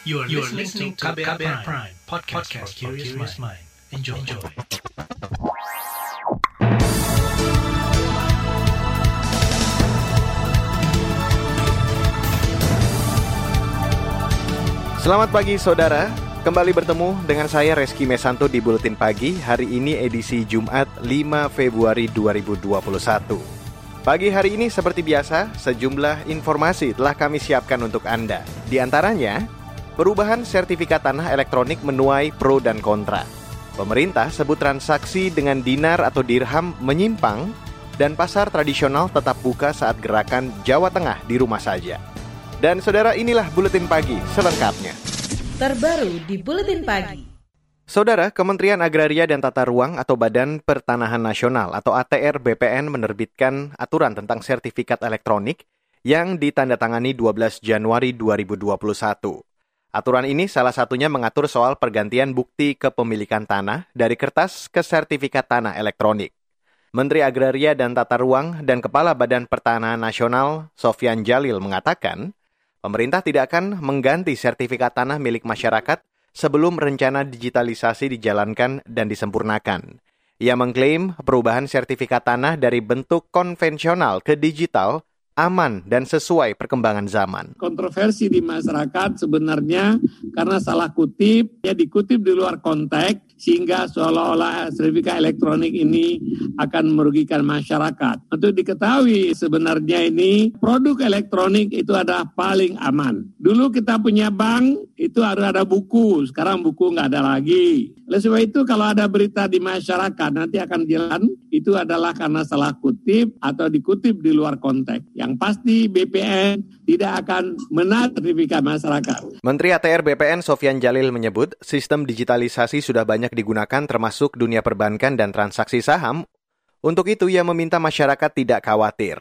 You are, you are listening to KBR, Prime, Prime podcast, podcast for curious mind. Enjoy. Enjoy. Selamat pagi saudara, kembali bertemu dengan saya Reski Mesanto di Buletin Pagi Hari ini edisi Jumat 5 Februari 2021 Pagi hari ini seperti biasa, sejumlah informasi telah kami siapkan untuk Anda Di antaranya, perubahan sertifikat tanah elektronik menuai pro dan kontra Pemerintah sebut transaksi dengan dinar atau dirham menyimpang Dan pasar tradisional tetap buka saat gerakan Jawa Tengah di rumah saja dan saudara inilah Buletin Pagi selengkapnya. Terbaru di Buletin Pagi. Saudara, Kementerian Agraria dan Tata Ruang atau Badan Pertanahan Nasional atau ATR BPN menerbitkan aturan tentang sertifikat elektronik yang ditandatangani 12 Januari 2021. Aturan ini salah satunya mengatur soal pergantian bukti kepemilikan tanah dari kertas ke sertifikat tanah elektronik. Menteri Agraria dan Tata Ruang dan Kepala Badan Pertanahan Nasional, Sofyan Jalil, mengatakan Pemerintah tidak akan mengganti sertifikat tanah milik masyarakat sebelum rencana digitalisasi dijalankan dan disempurnakan. Ia mengklaim perubahan sertifikat tanah dari bentuk konvensional ke digital aman dan sesuai perkembangan zaman. Kontroversi di masyarakat sebenarnya karena salah kutip, ya dikutip di luar konteks sehingga seolah-olah sertifikat elektronik ini akan merugikan masyarakat. Untuk diketahui sebenarnya ini produk elektronik itu adalah paling aman. Dulu kita punya bank itu harus ada buku, sekarang buku nggak ada lagi. Oleh sebab itu kalau ada berita di masyarakat nanti akan jalan itu adalah karena salah kutip atau dikutip di luar konteks. Yang pasti BPN tidak akan menarik sertifikat masyarakat. Menteri ATR BPN Sofian Jalil menyebut sistem digitalisasi sudah banyak digunakan termasuk dunia perbankan dan transaksi saham. Untuk itu ia meminta masyarakat tidak khawatir.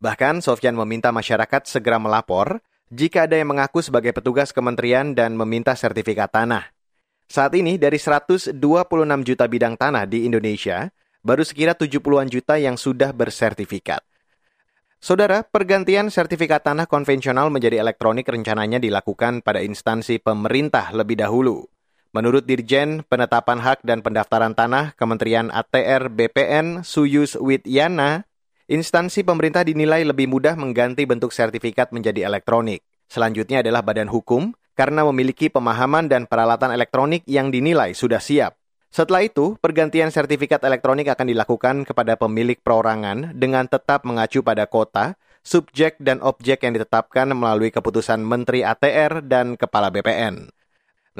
Bahkan Sofian meminta masyarakat segera melapor jika ada yang mengaku sebagai petugas kementerian dan meminta sertifikat tanah. Saat ini dari 126 juta bidang tanah di Indonesia, baru sekira 70-an juta yang sudah bersertifikat. Saudara, pergantian sertifikat tanah konvensional menjadi elektronik rencananya dilakukan pada instansi pemerintah lebih dahulu. Menurut Dirjen Penetapan Hak dan Pendaftaran Tanah Kementerian ATR BPN Suyus Wityana, instansi pemerintah dinilai lebih mudah mengganti bentuk sertifikat menjadi elektronik. Selanjutnya adalah badan hukum, karena memiliki pemahaman dan peralatan elektronik yang dinilai sudah siap. Setelah itu, pergantian sertifikat elektronik akan dilakukan kepada pemilik perorangan dengan tetap mengacu pada kota, subjek, dan objek yang ditetapkan melalui keputusan Menteri ATR dan Kepala BPN.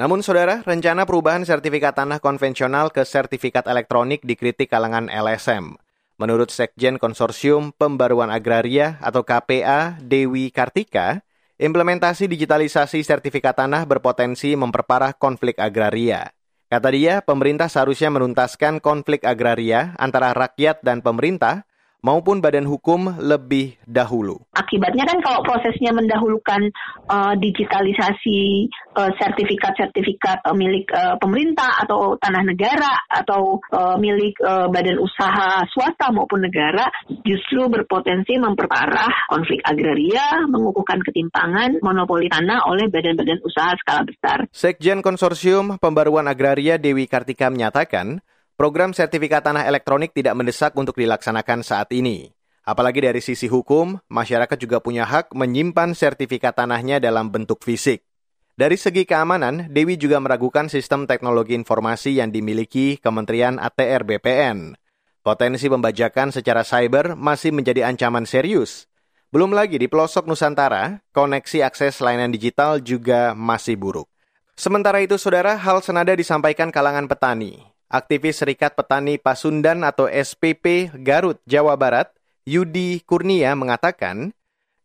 Namun, saudara, rencana perubahan sertifikat tanah konvensional ke sertifikat elektronik dikritik kalangan LSM. Menurut Sekjen Konsorsium Pembaruan Agraria atau KPA Dewi Kartika, implementasi digitalisasi sertifikat tanah berpotensi memperparah konflik agraria. Kata dia, pemerintah seharusnya menuntaskan konflik agraria antara rakyat dan pemerintah maupun badan hukum lebih dahulu. Akibatnya kan kalau prosesnya mendahulukan uh, digitalisasi uh, sertifikat-sertifikat uh, milik uh, pemerintah atau tanah negara atau uh, milik uh, badan usaha swasta maupun negara justru berpotensi memperparah konflik agraria, mengukuhkan ketimpangan monopoli tanah oleh badan-badan usaha skala besar. Sekjen Konsorsium Pembaruan Agraria Dewi Kartika menyatakan, Program sertifikat tanah elektronik tidak mendesak untuk dilaksanakan saat ini. Apalagi dari sisi hukum, masyarakat juga punya hak menyimpan sertifikat tanahnya dalam bentuk fisik. Dari segi keamanan, Dewi juga meragukan sistem teknologi informasi yang dimiliki Kementerian ATR BPN. Potensi pembajakan secara cyber masih menjadi ancaman serius. Belum lagi di pelosok Nusantara, koneksi akses layanan digital juga masih buruk. Sementara itu, saudara, hal senada disampaikan kalangan petani. Aktivis Serikat Petani Pasundan atau SPP Garut, Jawa Barat, Yudi Kurnia mengatakan,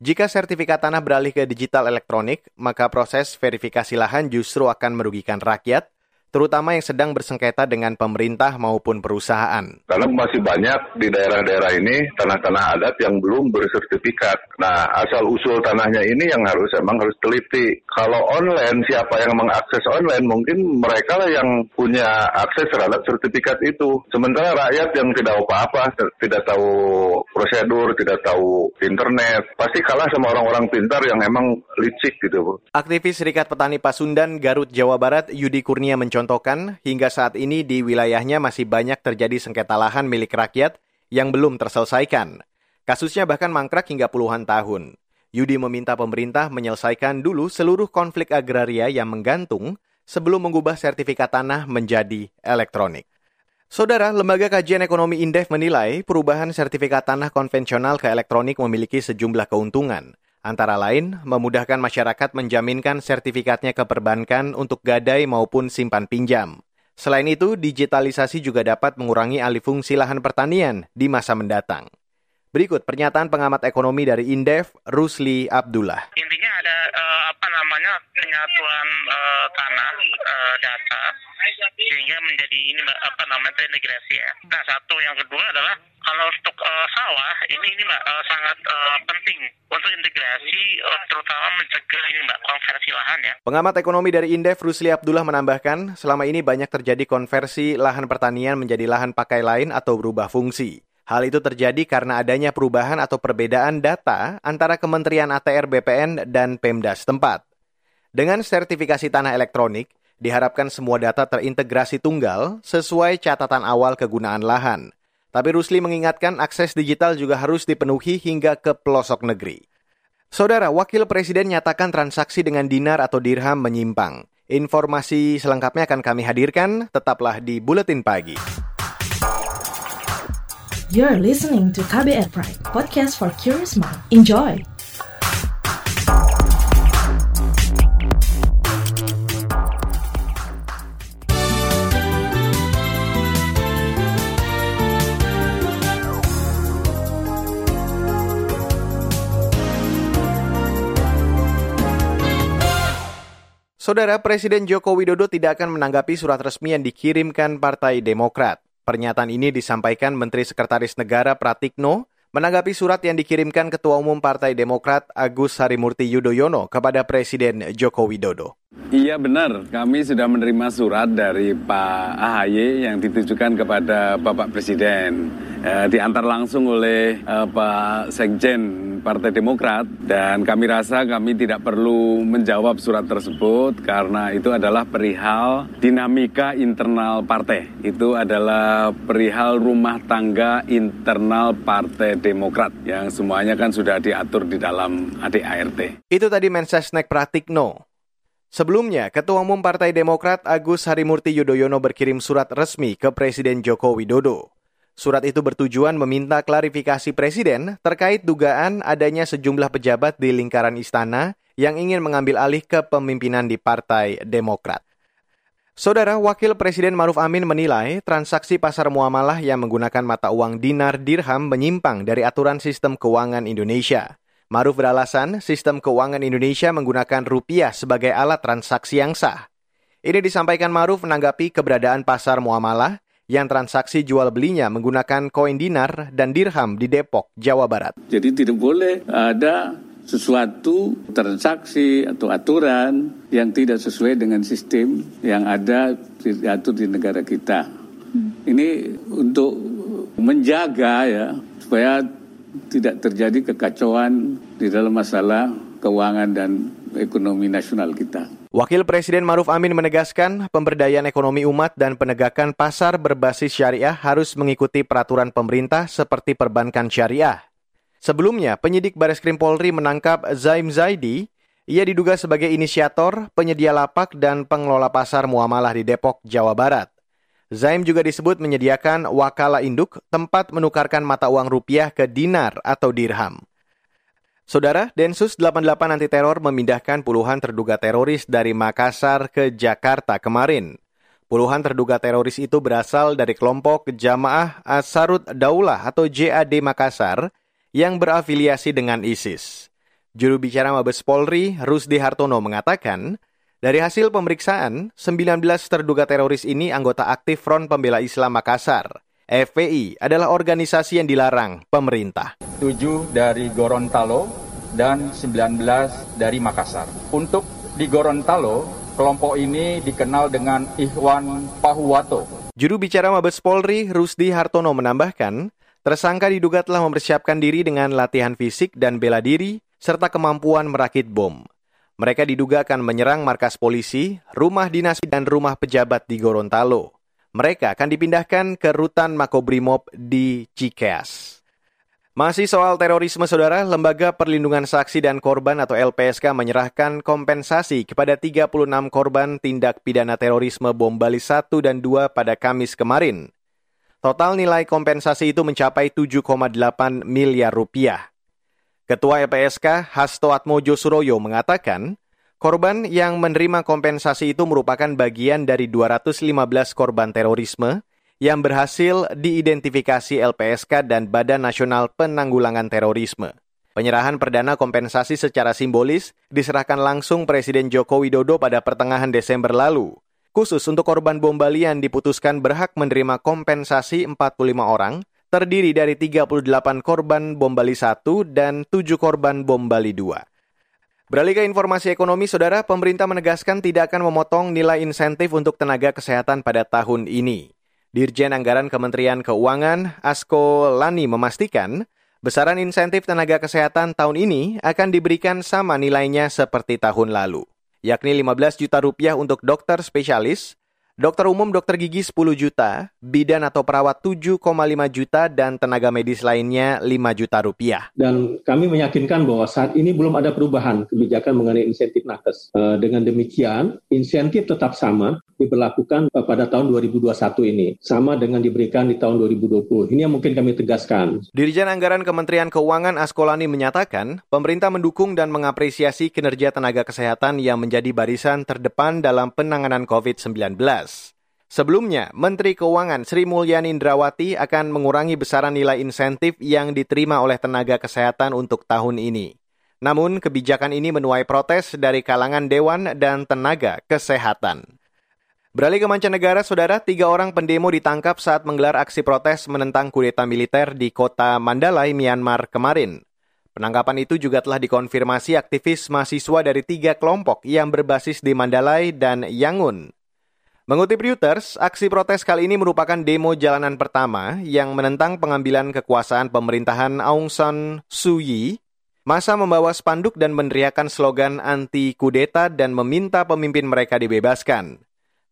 jika sertifikat tanah beralih ke digital elektronik, maka proses verifikasi lahan justru akan merugikan rakyat, terutama yang sedang bersengketa dengan pemerintah maupun perusahaan. Karena masih banyak di daerah-daerah ini tanah-tanah adat yang belum bersertifikat. Nah, asal-usul tanahnya ini yang harus emang harus teliti. Kalau online, siapa yang mengakses online, mungkin mereka lah yang punya akses terhadap sertifikat itu. Sementara rakyat yang tidak apa-apa, tidak tahu prosedur, tidak tahu internet, pasti kalah sama orang-orang pintar yang emang licik gitu. Aktivis Serikat Petani Pasundan Garut Jawa Barat Yudi Kurnia mencontohkan mencontohkan, hingga saat ini di wilayahnya masih banyak terjadi sengketa lahan milik rakyat yang belum terselesaikan. Kasusnya bahkan mangkrak hingga puluhan tahun. Yudi meminta pemerintah menyelesaikan dulu seluruh konflik agraria yang menggantung sebelum mengubah sertifikat tanah menjadi elektronik. Saudara, Lembaga Kajian Ekonomi Indef menilai perubahan sertifikat tanah konvensional ke elektronik memiliki sejumlah keuntungan. Antara lain, memudahkan masyarakat menjaminkan sertifikatnya ke perbankan untuk gadai maupun simpan pinjam. Selain itu, digitalisasi juga dapat mengurangi alih fungsi lahan pertanian di masa mendatang. Berikut pernyataan pengamat ekonomi dari Indef, Rusli Abdullah. Intinya ada uh, apa namanya penyatuan uh, tanah uh, data sehingga menjadi ini apa namanya terintegrasi ya. Nah satu yang kedua adalah kalau untuk uh, sawah ini ini mbak uh, sangat uh, penting untuk integrasi uh, terutama mencegah ini mbak konversi lahan ya. Pengamat ekonomi dari Indef Rusli Abdullah menambahkan selama ini banyak terjadi konversi lahan pertanian menjadi lahan pakai lain atau berubah fungsi. Hal itu terjadi karena adanya perubahan atau perbedaan data antara Kementerian ATR BPN dan Pemda setempat. Dengan sertifikasi tanah elektronik, diharapkan semua data terintegrasi tunggal sesuai catatan awal kegunaan lahan. Tapi Rusli mengingatkan akses digital juga harus dipenuhi hingga ke pelosok negeri. Saudara, Wakil Presiden nyatakan transaksi dengan dinar atau dirham menyimpang. Informasi selengkapnya akan kami hadirkan, tetaplah di Buletin Pagi. You're listening to KBR Pride, podcast for curious mind. Enjoy! Saudara Presiden Joko Widodo tidak akan menanggapi surat resmi yang dikirimkan Partai Demokrat. Pernyataan ini disampaikan Menteri Sekretaris Negara Pratikno menanggapi surat yang dikirimkan Ketua Umum Partai Demokrat Agus Harimurti Yudhoyono kepada Presiden Joko Widodo. Iya benar, kami sudah menerima surat dari Pak AHY yang ditujukan kepada Bapak Presiden. Eh, diantar langsung oleh eh, Pak Sekjen Partai Demokrat dan kami rasa kami tidak perlu menjawab surat tersebut karena itu adalah perihal dinamika internal partai. Itu adalah perihal rumah tangga internal Partai Demokrat yang semuanya kan sudah diatur di dalam ADART. Itu tadi Mensesnek Pratikno. Sebelumnya, Ketua Umum Partai Demokrat Agus Harimurti Yudhoyono berkirim surat resmi ke Presiden Joko Widodo. Surat itu bertujuan meminta klarifikasi Presiden terkait dugaan adanya sejumlah pejabat di lingkaran istana yang ingin mengambil alih kepemimpinan di Partai Demokrat. Saudara Wakil Presiden Maruf Amin menilai transaksi pasar muamalah yang menggunakan mata uang dinar dirham menyimpang dari aturan sistem keuangan Indonesia. Maruf beralasan sistem keuangan Indonesia menggunakan rupiah sebagai alat transaksi yang sah. Ini disampaikan Maruf menanggapi keberadaan pasar muamalah yang transaksi jual belinya menggunakan koin dinar dan dirham di Depok, Jawa Barat. Jadi tidak boleh ada sesuatu transaksi atau aturan yang tidak sesuai dengan sistem yang ada diatur di negara kita. Hmm. Ini untuk menjaga ya supaya tidak terjadi kekacauan di dalam masalah keuangan dan ekonomi nasional kita. Wakil Presiden Maruf Amin menegaskan pemberdayaan ekonomi umat dan penegakan pasar berbasis syariah harus mengikuti peraturan pemerintah seperti perbankan syariah. Sebelumnya, penyidik Baris Krim Polri menangkap Zaim Zaidi. Ia diduga sebagai inisiator, penyedia lapak, dan pengelola pasar muamalah di Depok, Jawa Barat. Zaim juga disebut menyediakan wakala induk, tempat menukarkan mata uang rupiah ke dinar atau dirham. Saudara, Densus 88 anti teror memindahkan puluhan terduga teroris dari Makassar ke Jakarta kemarin. Puluhan terduga teroris itu berasal dari kelompok Jamaah Asarut Daulah atau JAD Makassar yang berafiliasi dengan ISIS. Juru bicara Mabes Polri, Rusdi Hartono mengatakan, Dari hasil pemeriksaan, 19 terduga teroris ini anggota aktif Front Pembela Islam Makassar. FPI adalah organisasi yang dilarang pemerintah. 7 dari Gorontalo dan 19 dari Makassar. Untuk di Gorontalo, kelompok ini dikenal dengan Ikhwan Pahuwato. Juru bicara Mabes Polri, Rusdi Hartono menambahkan, tersangka diduga telah mempersiapkan diri dengan latihan fisik dan bela diri, serta kemampuan merakit bom. Mereka diduga akan menyerang markas polisi, rumah dinas, dan rumah pejabat di Gorontalo. Mereka akan dipindahkan ke rutan Makobrimob di Cikeas. Masih soal terorisme, saudara, Lembaga Perlindungan Saksi dan Korban atau LPSK menyerahkan kompensasi kepada 36 korban tindak pidana terorisme bom Bali 1 dan 2 pada Kamis kemarin. Total nilai kompensasi itu mencapai 7,8 miliar rupiah. Ketua LPSK Hasto Atmojo Suroyo mengatakan, korban yang menerima kompensasi itu merupakan bagian dari 215 korban terorisme yang berhasil diidentifikasi LPSK dan Badan Nasional Penanggulangan Terorisme. Penyerahan perdana kompensasi secara simbolis diserahkan langsung Presiden Joko Widodo pada pertengahan Desember lalu. Khusus untuk korban bom Bali yang diputuskan berhak menerima kompensasi 45 orang, terdiri dari 38 korban bom Bali 1 dan 7 korban bom Bali 2. Beralih ke informasi ekonomi, saudara, pemerintah menegaskan tidak akan memotong nilai insentif untuk tenaga kesehatan pada tahun ini. Dirjen Anggaran Kementerian Keuangan, Asko Lani, memastikan besaran insentif tenaga kesehatan tahun ini akan diberikan sama nilainya seperti tahun lalu, yakni 15 juta rupiah untuk dokter spesialis, Dokter umum dokter gigi 10 juta, bidan atau perawat 7,5 juta, dan tenaga medis lainnya 5 juta rupiah. Dan kami meyakinkan bahwa saat ini belum ada perubahan kebijakan mengenai insentif nakes. Eh, dengan demikian, insentif tetap sama diberlakukan pada tahun 2021 ini. Sama dengan diberikan di tahun 2020. Ini yang mungkin kami tegaskan. Dirjen Anggaran Kementerian Keuangan Askolani menyatakan, pemerintah mendukung dan mengapresiasi kinerja tenaga kesehatan yang menjadi barisan terdepan dalam penanganan COVID-19. Sebelumnya, Menteri Keuangan Sri Mulyani Indrawati akan mengurangi besaran nilai insentif yang diterima oleh tenaga kesehatan untuk tahun ini. Namun, kebijakan ini menuai protes dari kalangan dewan dan tenaga kesehatan. Beralih ke mancanegara, saudara, tiga orang pendemo ditangkap saat menggelar aksi protes menentang kudeta militer di kota Mandalay, Myanmar kemarin. Penangkapan itu juga telah dikonfirmasi aktivis mahasiswa dari tiga kelompok yang berbasis di Mandalay dan Yangon. Mengutip Reuters, aksi protes kali ini merupakan demo jalanan pertama yang menentang pengambilan kekuasaan pemerintahan Aung San Suu Kyi. Masa membawa spanduk dan meneriakan slogan anti kudeta dan meminta pemimpin mereka dibebaskan.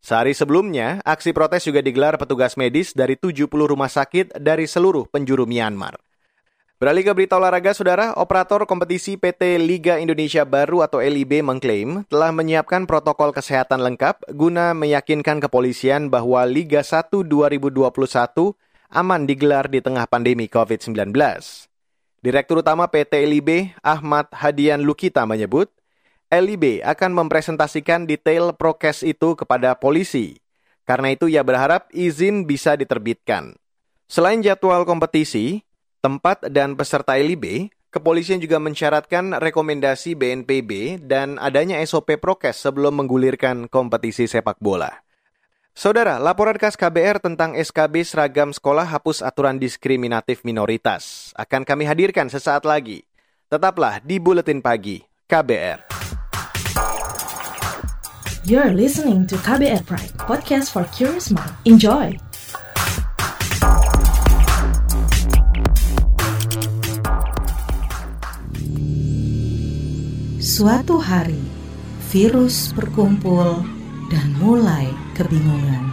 Sehari sebelumnya, aksi protes juga digelar petugas medis dari 70 rumah sakit dari seluruh penjuru Myanmar. Beralih ke berita olahraga, saudara, operator kompetisi PT Liga Indonesia Baru atau LIB mengklaim telah menyiapkan protokol kesehatan lengkap guna meyakinkan kepolisian bahwa Liga 1 2021 aman digelar di tengah pandemi COVID-19. Direktur Utama PT LIB, Ahmad Hadian Lukita menyebut, LIB akan mempresentasikan detail prokes itu kepada polisi. Karena itu ia berharap izin bisa diterbitkan. Selain jadwal kompetisi, tempat dan peserta LIB, kepolisian juga mensyaratkan rekomendasi BNPB dan adanya SOP prokes sebelum menggulirkan kompetisi sepak bola. Saudara, laporan khas KBR tentang SKB seragam sekolah hapus aturan diskriminatif minoritas akan kami hadirkan sesaat lagi. Tetaplah di Buletin Pagi KBR. You're listening to KBR Pride, podcast for curious mind. Enjoy! Suatu hari, virus berkumpul dan mulai kebingungan.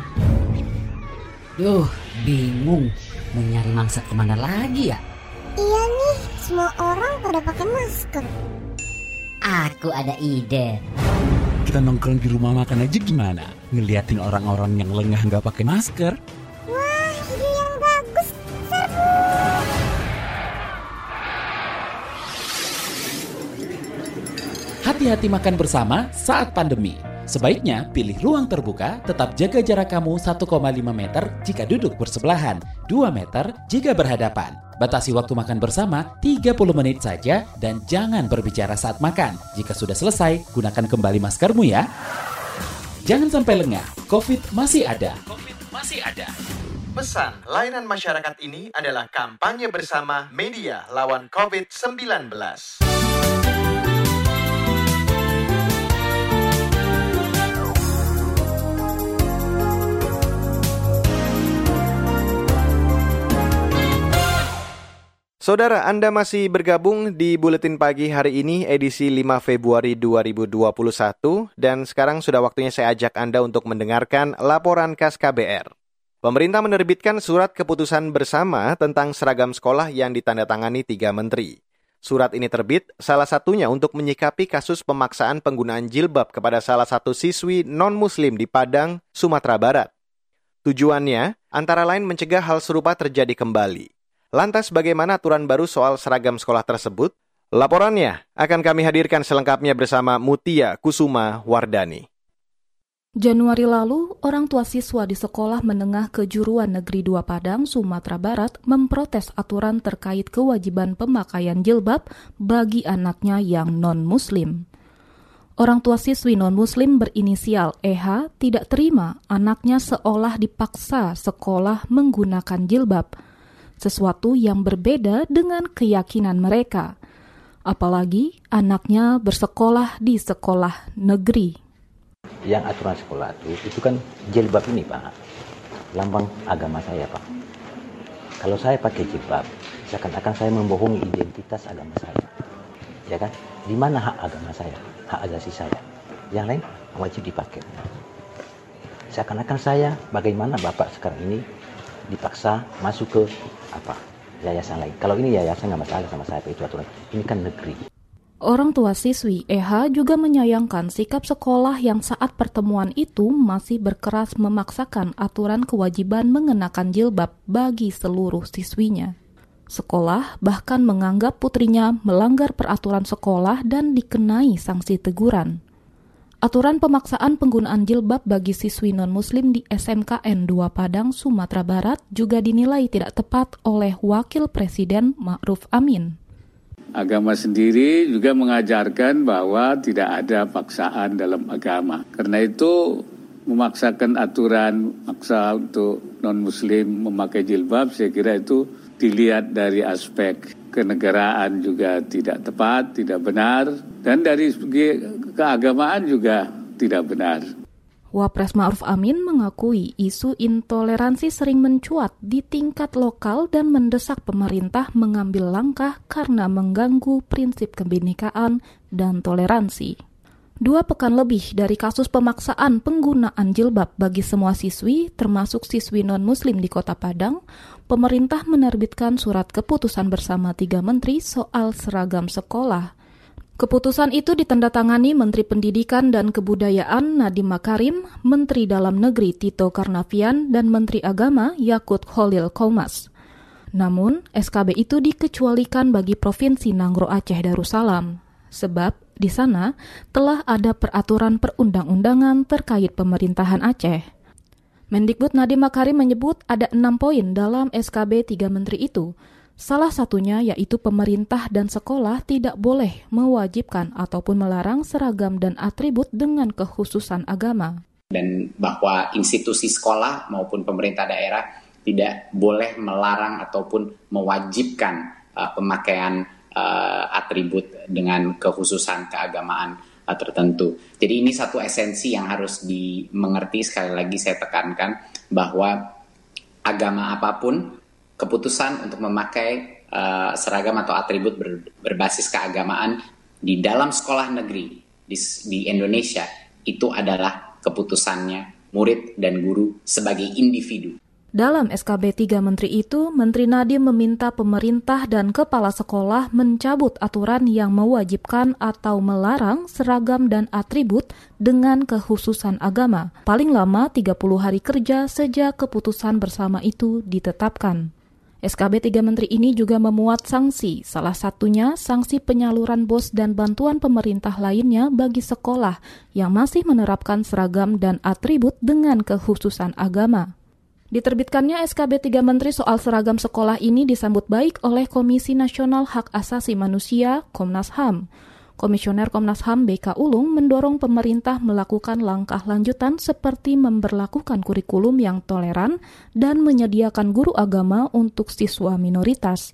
Duh, bingung. Mau nyari mangsa ke mana lagi ya? Iya nih, semua orang pada pakai masker. Aku ada ide. Kita nongkrong di rumah makan aja gimana? Ngeliatin orang-orang yang lengah nggak pakai masker? Wah, ide yang bagus. Hati-hati makan bersama saat pandemi. Sebaiknya pilih ruang terbuka, tetap jaga jarak kamu 1,5 meter jika duduk bersebelahan, 2 meter jika berhadapan. Batasi waktu makan bersama 30 menit saja dan jangan berbicara saat makan. Jika sudah selesai, gunakan kembali maskermu ya. Jangan sampai lengah, COVID masih ada. COVID masih ada. Pesan layanan masyarakat ini adalah kampanye bersama media lawan COVID-19. Saudara, Anda masih bergabung di Buletin Pagi hari ini edisi 5 Februari 2021 dan sekarang sudah waktunya saya ajak Anda untuk mendengarkan laporan khas KBR. Pemerintah menerbitkan surat keputusan bersama tentang seragam sekolah yang ditandatangani tiga menteri. Surat ini terbit salah satunya untuk menyikapi kasus pemaksaan penggunaan jilbab kepada salah satu siswi non-muslim di Padang, Sumatera Barat. Tujuannya antara lain mencegah hal serupa terjadi kembali. Lantas bagaimana aturan baru soal seragam sekolah tersebut? Laporannya akan kami hadirkan selengkapnya bersama Mutia Kusuma Wardani. Januari lalu, orang tua siswa di sekolah menengah kejuruan negeri 2 Padang, Sumatera Barat memprotes aturan terkait kewajiban pemakaian jilbab bagi anaknya yang non-muslim. Orang tua siswi non-muslim berinisial EH tidak terima anaknya seolah dipaksa sekolah menggunakan jilbab – sesuatu yang berbeda dengan keyakinan mereka. Apalagi anaknya bersekolah di sekolah negeri. Yang aturan sekolah itu, itu kan jilbab ini Pak, lambang agama saya Pak. Kalau saya pakai jilbab, seakan-akan saya membohongi identitas agama saya. Ya kan? Di mana hak agama saya, hak agasi saya? Yang lain wajib dipakai. Seakan-akan saya, bagaimana Bapak sekarang ini dipaksa masuk ke apa yayasan lain. Kalau ini yayasan nggak masalah sama saya itu aturan. Ini kan negeri. Orang tua siswi EH juga menyayangkan sikap sekolah yang saat pertemuan itu masih berkeras memaksakan aturan kewajiban mengenakan jilbab bagi seluruh siswinya. Sekolah bahkan menganggap putrinya melanggar peraturan sekolah dan dikenai sanksi teguran. Aturan pemaksaan penggunaan jilbab bagi siswi non-muslim di SMKN 2 Padang, Sumatera Barat juga dinilai tidak tepat oleh Wakil Presiden Ma'ruf Amin. Agama sendiri juga mengajarkan bahwa tidak ada paksaan dalam agama. Karena itu memaksakan aturan maksa untuk non-muslim memakai jilbab, saya kira itu dilihat dari aspek kenegaraan juga tidak tepat, tidak benar, dan dari segi keagamaan juga tidak benar. Wapres Ma'ruf Amin mengakui isu intoleransi sering mencuat di tingkat lokal dan mendesak pemerintah mengambil langkah karena mengganggu prinsip kebinekaan dan toleransi. Dua pekan lebih dari kasus pemaksaan penggunaan jilbab bagi semua siswi, termasuk siswi non-muslim di kota Padang, pemerintah menerbitkan surat keputusan bersama tiga menteri soal seragam sekolah – Keputusan itu ditandatangani Menteri Pendidikan dan Kebudayaan Nadiem Makarim, Menteri Dalam Negeri Tito Karnavian, dan Menteri Agama Yakut Khalil Komas. Namun, SKB itu dikecualikan bagi Provinsi Nangro Aceh Darussalam, sebab di sana telah ada peraturan perundang-undangan terkait pemerintahan Aceh. Mendikbud Nadiem Makarim menyebut ada enam poin dalam SKB tiga menteri itu, Salah satunya yaitu pemerintah dan sekolah tidak boleh mewajibkan ataupun melarang seragam dan atribut dengan kekhususan agama. Dan bahwa institusi sekolah maupun pemerintah daerah tidak boleh melarang ataupun mewajibkan uh, pemakaian uh, atribut dengan kekhususan keagamaan uh, tertentu. Jadi ini satu esensi yang harus dimengerti sekali lagi saya tekankan bahwa agama apa pun keputusan untuk memakai uh, seragam atau atribut ber, berbasis keagamaan di dalam sekolah negeri di, di Indonesia itu adalah keputusannya murid dan guru sebagai individu. Dalam SKB 3 Menteri itu, Menteri Nadiem meminta pemerintah dan kepala sekolah mencabut aturan yang mewajibkan atau melarang seragam dan atribut dengan kekhususan agama, paling lama 30 hari kerja sejak keputusan bersama itu ditetapkan. SKB tiga menteri ini juga memuat sanksi, salah satunya sanksi penyaluran bos dan bantuan pemerintah lainnya bagi sekolah yang masih menerapkan seragam dan atribut dengan kekhususan agama. Diterbitkannya SKB tiga menteri soal seragam sekolah ini disambut baik oleh Komisi Nasional Hak Asasi Manusia, Komnas HAM. Komisioner Komnas HAM BK Ulung mendorong pemerintah melakukan langkah lanjutan seperti memperlakukan kurikulum yang toleran dan menyediakan guru agama untuk siswa minoritas.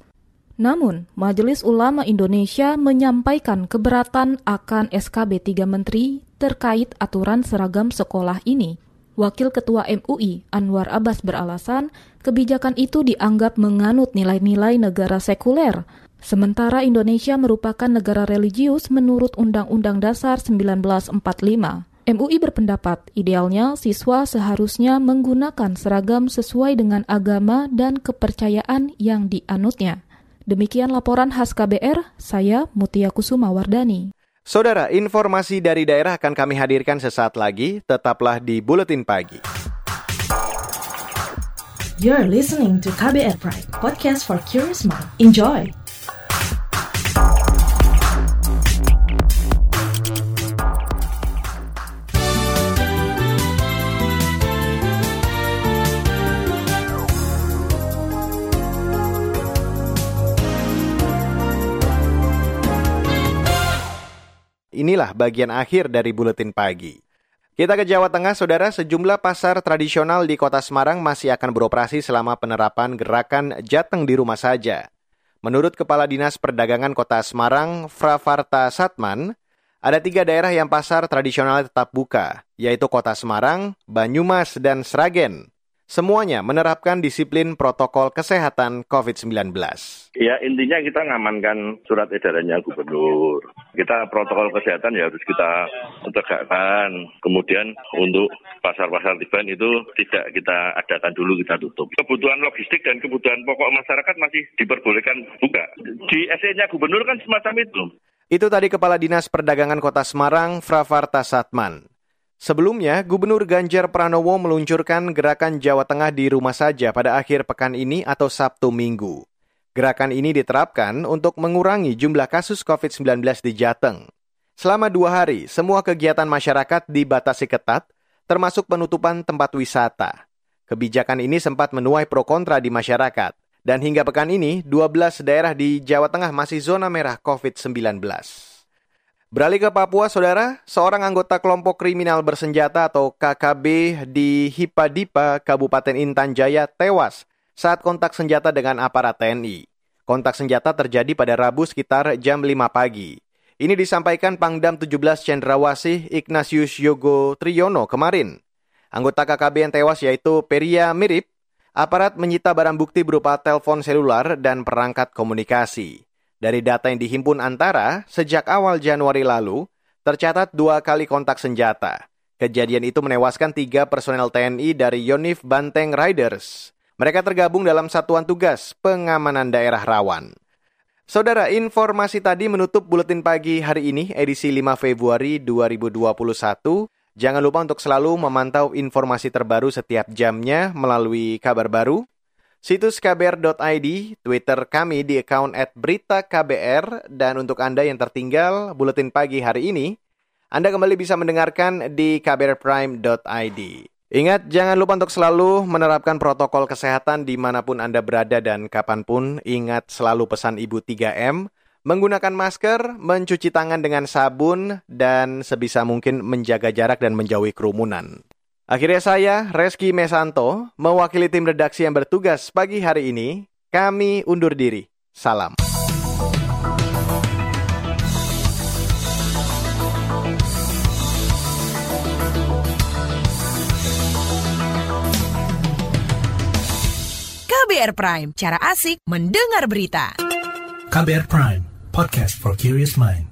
Namun, Majelis Ulama Indonesia menyampaikan keberatan akan SKB 3 Menteri terkait aturan seragam sekolah ini. Wakil Ketua MUI Anwar Abbas beralasan kebijakan itu dianggap menganut nilai-nilai negara sekuler Sementara Indonesia merupakan negara religius menurut Undang-Undang Dasar 1945. MUI berpendapat idealnya siswa seharusnya menggunakan seragam sesuai dengan agama dan kepercayaan yang dianutnya. Demikian laporan khas KBR, saya Mutia Kusuma Wardani. Saudara, informasi dari daerah akan kami hadirkan sesaat lagi, tetaplah di Buletin Pagi. You're listening to KBR Pride, podcast for curious mind. Enjoy! Inilah bagian akhir dari buletin pagi. Kita ke Jawa Tengah, saudara. Sejumlah pasar tradisional di kota Semarang masih akan beroperasi selama penerapan gerakan Jateng di rumah saja. Menurut Kepala Dinas Perdagangan Kota Semarang, Fravarta Satman, ada tiga daerah yang pasar tradisional tetap buka, yaitu Kota Semarang, Banyumas, dan Sragen. Semuanya menerapkan disiplin protokol kesehatan COVID-19. Ya intinya kita ngamankan surat edarannya gubernur. Kita protokol kesehatan ya harus kita tegakkan. Kemudian untuk pasar-pasar event itu tidak kita adakan dulu, kita tutup. Kebutuhan logistik dan kebutuhan pokok masyarakat masih diperbolehkan buka. Di SE-nya gubernur kan semacam itu. Itu tadi Kepala Dinas Perdagangan Kota Semarang, Fravarta Satman. Sebelumnya, Gubernur Ganjar Pranowo meluncurkan gerakan Jawa Tengah di rumah saja pada akhir pekan ini atau Sabtu Minggu. Gerakan ini diterapkan untuk mengurangi jumlah kasus COVID-19 di Jateng. Selama dua hari, semua kegiatan masyarakat dibatasi ketat, termasuk penutupan tempat wisata. Kebijakan ini sempat menuai pro kontra di masyarakat, dan hingga pekan ini, 12 daerah di Jawa Tengah masih zona merah COVID-19. Beralih ke Papua, saudara, seorang anggota kelompok kriminal bersenjata atau KKB di Hipadipa, Kabupaten Intan Jaya tewas saat kontak senjata dengan aparat TNI. Kontak senjata terjadi pada Rabu sekitar jam 5 pagi. Ini disampaikan Pangdam 17 Cendrawasih Ignatius Yogo Triyono kemarin. Anggota KKB yang tewas yaitu Peria Mirip, aparat menyita barang bukti berupa telepon selular dan perangkat komunikasi. Dari data yang dihimpun antara, sejak awal Januari lalu, tercatat dua kali kontak senjata. Kejadian itu menewaskan tiga personel TNI dari Yonif Banteng Riders. Mereka tergabung dalam satuan tugas pengamanan daerah rawan. Saudara, informasi tadi menutup buletin pagi hari ini, edisi 5 Februari 2021. Jangan lupa untuk selalu memantau informasi terbaru setiap jamnya melalui kabar baru, Situs kbr.id, Twitter kami di account at berita KBR, dan untuk Anda yang tertinggal buletin pagi hari ini, Anda kembali bisa mendengarkan di kbrprime.id. Ingat, jangan lupa untuk selalu menerapkan protokol kesehatan di mana pun Anda berada dan kapan pun. Ingat selalu pesan Ibu 3M, menggunakan masker, mencuci tangan dengan sabun, dan sebisa mungkin menjaga jarak dan menjauhi kerumunan. Akhirnya saya, Reski Mesanto, mewakili tim redaksi yang bertugas pagi hari ini, kami undur diri. Salam. KBR Prime, cara asik mendengar berita. KBR Prime, podcast for curious mind.